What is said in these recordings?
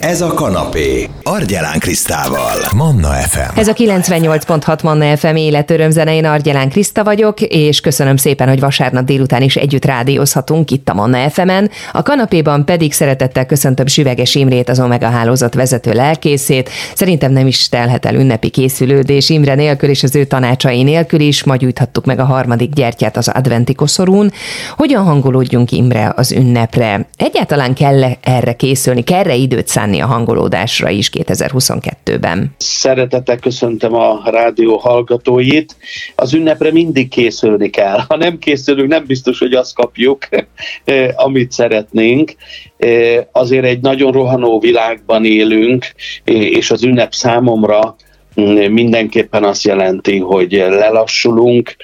Ez a kanapé. Argyelán Krisztával. Manna FM. Ez a 98.6 Manna FM életörömzene, én Argyelán Kriszta vagyok, és köszönöm szépen, hogy vasárnap délután is együtt rádiózhatunk itt a Manna FM-en. A kanapéban pedig szeretettel köszöntöm Süveges Imrét, az Omega hálózat vezető lelkészét. Szerintem nem is telhet el ünnepi készülődés Imre nélkül és az ő tanácsai nélkül is. Ma gyújthattuk meg a harmadik gyertyát az adventi koszorún. Hogyan hangolódjunk Imre az ünnepre? Egyáltalán kell erre készülni, kell időt szánni a hangolódásra is 2022-ben? Szeretettel köszöntöm a rádió hallgatóit. Az ünnepre mindig készülni kell. Ha nem készülünk, nem biztos, hogy azt kapjuk, eh, amit szeretnénk. Eh, azért egy nagyon rohanó világban élünk, eh, és az ünnep számomra mm, mindenképpen azt jelenti, hogy lelassulunk,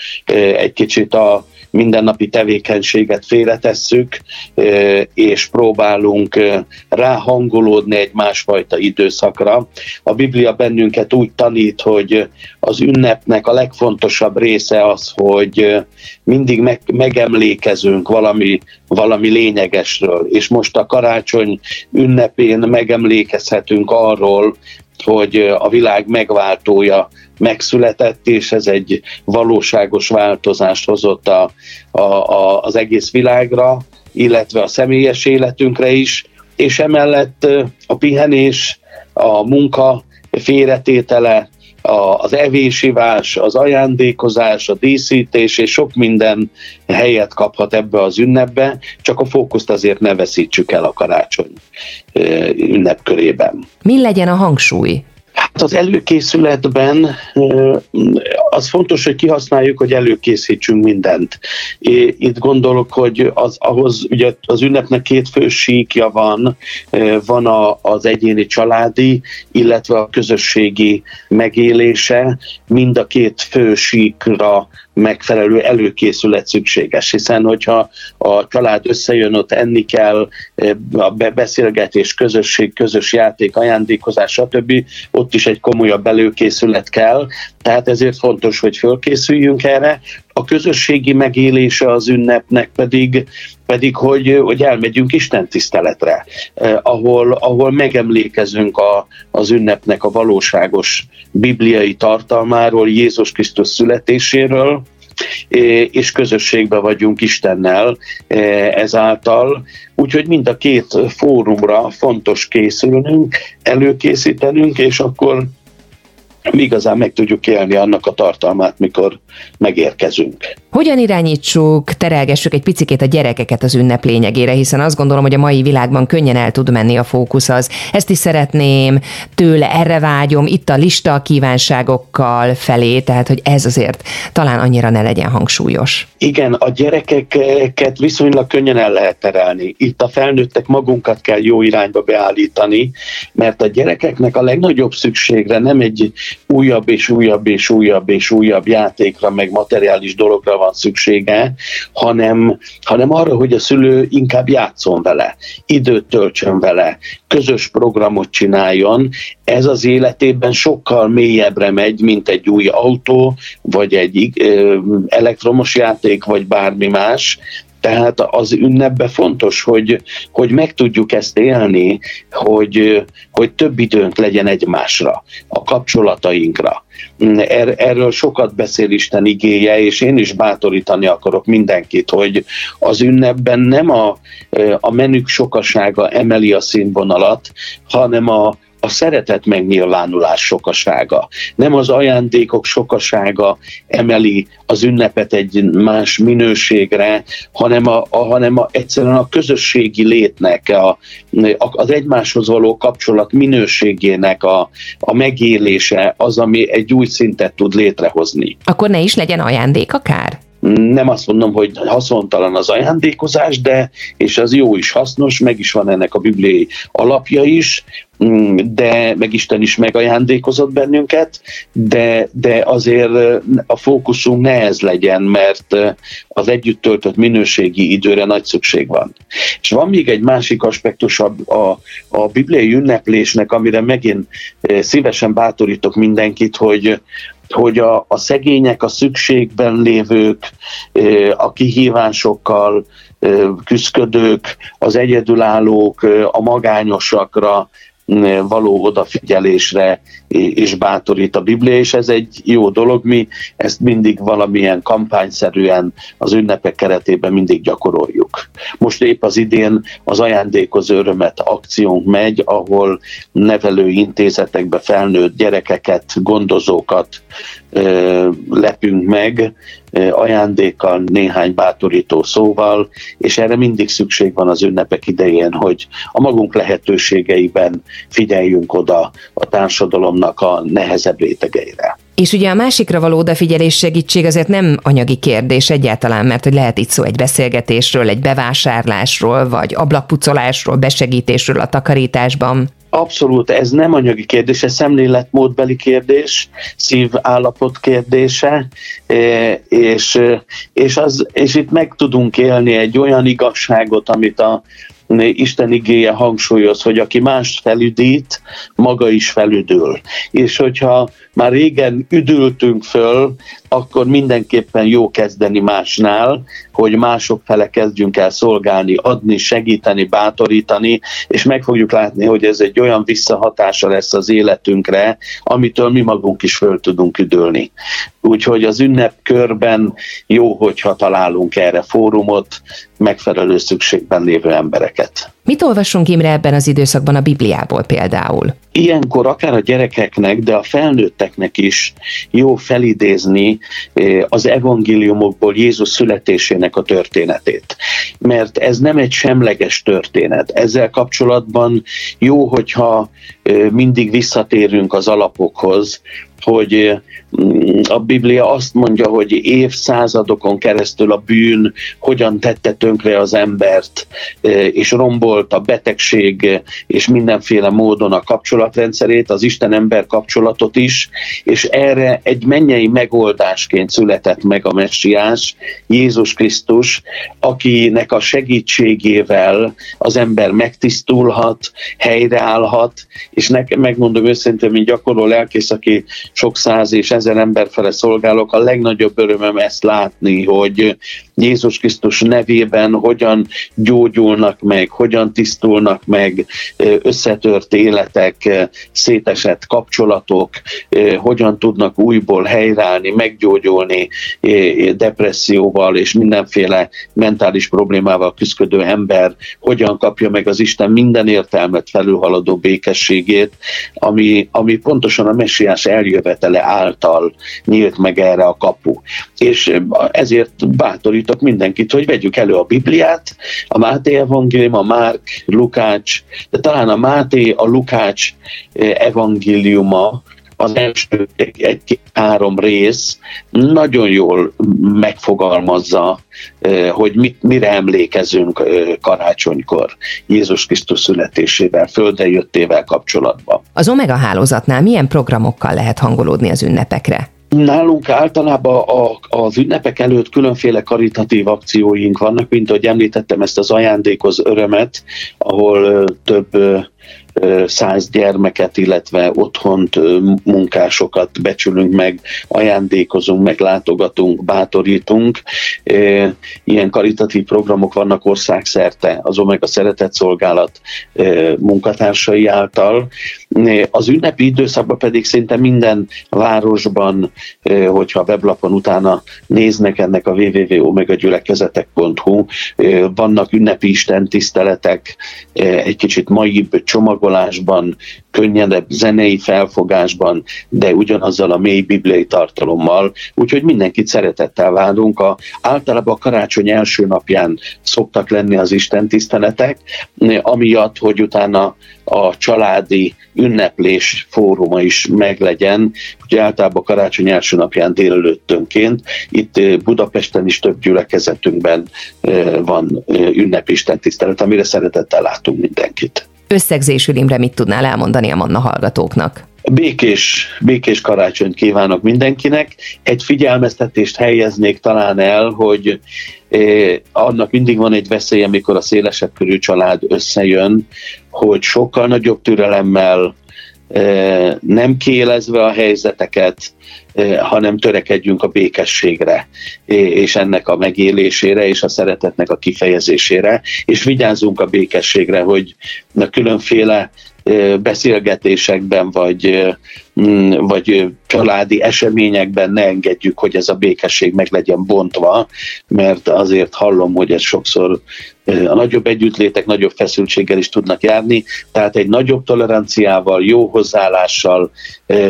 egy kicsit a mindennapi tevékenységet félretesszük, és próbálunk ráhangolódni egy másfajta időszakra. A Biblia bennünket úgy tanít, hogy az ünnepnek a legfontosabb része az, hogy mindig meg, megemlékezünk valami, valami lényegesről, és most a karácsony ünnepén megemlékezhetünk arról, hogy a világ megváltója megszületett, és ez egy valóságos változást hozott a, a, a, az egész világra, illetve a személyes életünkre is, és emellett a pihenés, a munka félretétele, az evésivás, az ajándékozás, a díszítés és sok minden helyet kaphat ebbe az ünnepbe, csak a fókuszt azért ne veszítsük el a karácsony ünnepkörében. Mi legyen a hangsúly? Hát az előkészületben az fontos, hogy kihasználjuk, hogy előkészítsünk mindent. Itt gondolok, hogy az, ahhoz ugye az ünnepnek két fő síkja van, van a, az egyéni családi, illetve a közösségi megélése. Mind a két fő síkra megfelelő előkészület szükséges, hiszen hogyha a család összejön, ott enni kell, a beszélgetés, közösség, közös játék, ajándékozás, stb. Ott is egy komolyabb előkészület kell, tehát ezért fontos, hogy fölkészüljünk erre. A közösségi megélése az ünnepnek pedig, pedig hogy, hogy elmegyünk Isten tiszteletre, eh, ahol, ahol megemlékezünk a, az ünnepnek a valóságos bibliai tartalmáról, Jézus Krisztus születéséről, és közösségben vagyunk Istennel ezáltal. Úgyhogy mind a két fórumra fontos készülnünk, előkészítenünk, és akkor mi igazán meg tudjuk élni annak a tartalmát, mikor megérkezünk. Hogyan irányítsuk, terelgessük egy picikét a gyerekeket az ünnep lényegére, hiszen azt gondolom, hogy a mai világban könnyen el tud menni a fókusz az. Ezt is szeretném, tőle erre vágyom, itt a lista a kívánságokkal felé, tehát hogy ez azért talán annyira ne legyen hangsúlyos. Igen, a gyerekeket viszonylag könnyen el lehet terelni. Itt a felnőttek magunkat kell jó irányba beállítani, mert a gyerekeknek a legnagyobb szükségre nem egy újabb és újabb és újabb és újabb játékra, meg materiális dologra van szüksége, hanem, hanem arra, hogy a szülő inkább játszon vele, időt töltsön vele, közös programot csináljon. Ez az életében sokkal mélyebbre megy, mint egy új autó, vagy egy elektromos játék, vagy bármi más. Tehát az ünnepben fontos, hogy, hogy meg tudjuk ezt élni, hogy, hogy több időnk legyen egymásra, a kapcsolatainkra. Er, erről sokat beszél Isten igéje, és én is bátorítani akarok mindenkit, hogy az ünnepben nem a, a menük sokasága emeli a színvonalat, hanem a, a szeretet megnyilvánulás sokasága. Nem az ajándékok sokasága emeli az ünnepet egy más minőségre, hanem, a, a, hanem a, egyszerűen a közösségi létnek, a, az egymáshoz való kapcsolat minőségének a, a megélése az, ami egy új szintet tud létrehozni. Akkor ne is legyen ajándék akár? nem azt mondom, hogy haszontalan az ajándékozás, de és az jó is hasznos, meg is van ennek a bibliai alapja is, de meg Isten is megajándékozott bennünket, de, de azért a fókuszunk ne ez legyen, mert az együtt töltött minőségi időre nagy szükség van. És van még egy másik aspektus a, a, a bibliai ünneplésnek, amire megint szívesen bátorítok mindenkit, hogy hogy a, a szegények, a szükségben lévők, a kihívásokkal küzdködők, az egyedülállók, a magányosakra való odafigyelésre és bátorít a Biblia, és ez egy jó dolog. Mi ezt mindig valamilyen kampányszerűen az ünnepek keretében mindig gyakoroljuk. Most épp az idén az ajándékozó örömet akciónk megy, ahol nevelő intézetekbe felnőtt gyerekeket, gondozókat lepünk meg, ajándékkal, néhány bátorító szóval, és erre mindig szükség van az ünnepek idején, hogy a magunk lehetőségeiben figyeljünk oda a társadalomnak a nehezebb rétegeire. És ugye a másikra való odafigyelés segítség azért nem anyagi kérdés egyáltalán, mert hogy lehet itt szó egy beszélgetésről, egy bevásárlásról, vagy ablakpucolásról, besegítésről a takarításban. Abszolút, ez nem anyagi kérdés, ez szemléletmódbeli kérdés, szívállapot kérdése, e, és, és, az, és itt meg tudunk élni egy olyan igazságot, amit a Isten igéje hangsúlyoz, hogy aki más felüdít, maga is felüdül. És hogyha már régen üdültünk föl, akkor mindenképpen jó kezdeni másnál, hogy mások fele kezdjünk el szolgálni, adni, segíteni, bátorítani, és meg fogjuk látni, hogy ez egy olyan visszahatása lesz az életünkre, amitől mi magunk is föl tudunk üdülni. Úgyhogy az ünnepkörben jó, hogyha találunk erre fórumot, megfelelő szükségben lévő embereket. Mit olvassunk Imre ebben az időszakban a Bibliából például? Ilyenkor akár a gyerekeknek, de a felnőtteknek is jó felidézni az evangéliumokból Jézus születésének a történetét. Mert ez nem egy semleges történet. Ezzel kapcsolatban jó, hogyha mindig visszatérünk az alapokhoz, hogy a Biblia azt mondja, hogy évszázadokon keresztül a bűn hogyan tette tönkre az embert, e, és rombolt a betegség és mindenféle módon a kapcsolatrendszerét, az Isten-ember kapcsolatot is, és erre egy mennyei megoldásként született meg a messiás, Jézus Krisztus, akinek a segítségével az ember megtisztulhat, helyreállhat, és nekem megmondom őszintén, mint gyakorló lelkész, aki sok száz és ezer ember fele szolgálok, a legnagyobb örömöm ezt látni, hogy Jézus Krisztus nevében hogyan gyógyulnak meg, hogyan tisztulnak meg összetört életek, szétesett kapcsolatok, hogyan tudnak újból helyreállni, meggyógyulni depresszióval és mindenféle mentális problémával küzdő ember, hogyan kapja meg az Isten minden értelmet felülhaladó békességét, ami, ami pontosan a messiás eljövetele által nyílt meg erre a kapu. És ezért bátorít bátorítok mindenkit, hogy vegyük elő a Bibliát, a Máté evangélium, a Márk, Lukács, de talán a Máté, a Lukács eh, evangéliuma, az első egy-három rész nagyon jól megfogalmazza, eh, hogy mit, mire emlékezünk eh, karácsonykor Jézus Krisztus születésével, földre jöttével kapcsolatban. Az Omega hálózatnál milyen programokkal lehet hangolódni az ünnepekre? Nálunk általában a, az ünnepek előtt különféle karitatív akcióink vannak, mint ahogy említettem ezt az ajándékoz örömet, ahol több száz gyermeket, illetve otthont, munkásokat becsülünk meg, ajándékozunk, meglátogatunk, bátorítunk. Ilyen karitatív programok vannak országszerte az Omega Szeretett Szolgálat munkatársai által. Az ünnepi időszakban pedig szinte minden városban, hogyha a weblapon utána néznek ennek a www.omegagyülekezetek.hu, vannak ünnepi istentiszteletek, egy kicsit maibb csomagok, hangolásban, könnyedebb zenei felfogásban, de ugyanazzal a mély bibliai tartalommal, úgyhogy mindenkit szeretettel várunk. A, általában a karácsony első napján szoktak lenni az Isten tiszteletek, amiatt, hogy utána a családi ünneplés fóruma is meglegyen. Ugye általában karácsony első napján délelőttönként, itt Budapesten is több gyülekezetünkben van ünnepi tisztelet, amire szeretettel látunk mindenkit. Összegzésül Imre mit tudnál elmondani a Manna hallgatóknak? Békés, békés karácsonyt kívánok mindenkinek. Egy figyelmeztetést helyeznék talán el, hogy eh, annak mindig van egy veszély, amikor a szélesebb körű család összejön, hogy sokkal nagyobb türelemmel, nem kélezve a helyzeteket, hanem törekedjünk a békességre, és ennek a megélésére, és a szeretetnek a kifejezésére, és vigyázzunk a békességre, hogy a különféle beszélgetésekben, vagy, vagy családi eseményekben ne engedjük, hogy ez a békesség meg legyen bontva, mert azért hallom, hogy ez sokszor a nagyobb együttlétek nagyobb feszültséggel is tudnak járni, tehát egy nagyobb toleranciával, jó hozzáállással,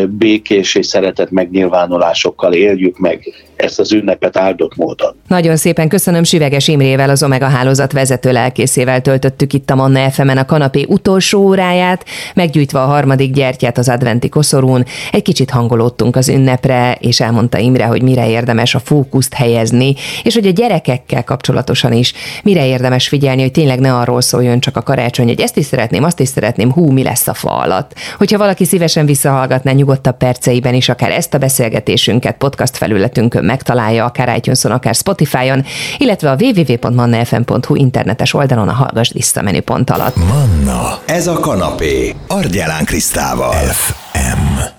békés és szeretet megnyilvánulásokkal éljük meg ezt az ünnepet áldott módon. Nagyon szépen köszönöm Siveges Imrével, az Omega hálózat vezető lelkészével töltöttük itt a Manna fm a kanapé utolsó óráját, meggyújtva a harmadik gyertyát az adventi koszorún. Egy kicsit hangolódtunk az ünnepre, és elmondta Imre, hogy mire érdemes a fókuszt helyezni, és hogy a gyerekekkel kapcsolatosan is mire érdemes figyelni, hogy tényleg ne arról szóljon csak a karácsony, hogy ezt is szeretném, azt is szeretném, hú, mi lesz a fa alatt. Hogyha valaki szívesen visszahallgatná nyugodtabb perceiben is akár ezt a beszélgetésünket podcast felületünkön megtalálja, akár itunes akár Spotify-on, illetve a www.mannafm.hu internetes oldalon a Hallgass vissza menüpont alatt. Manna, ez a kanapé, Argyelán Krisztával. F. FM.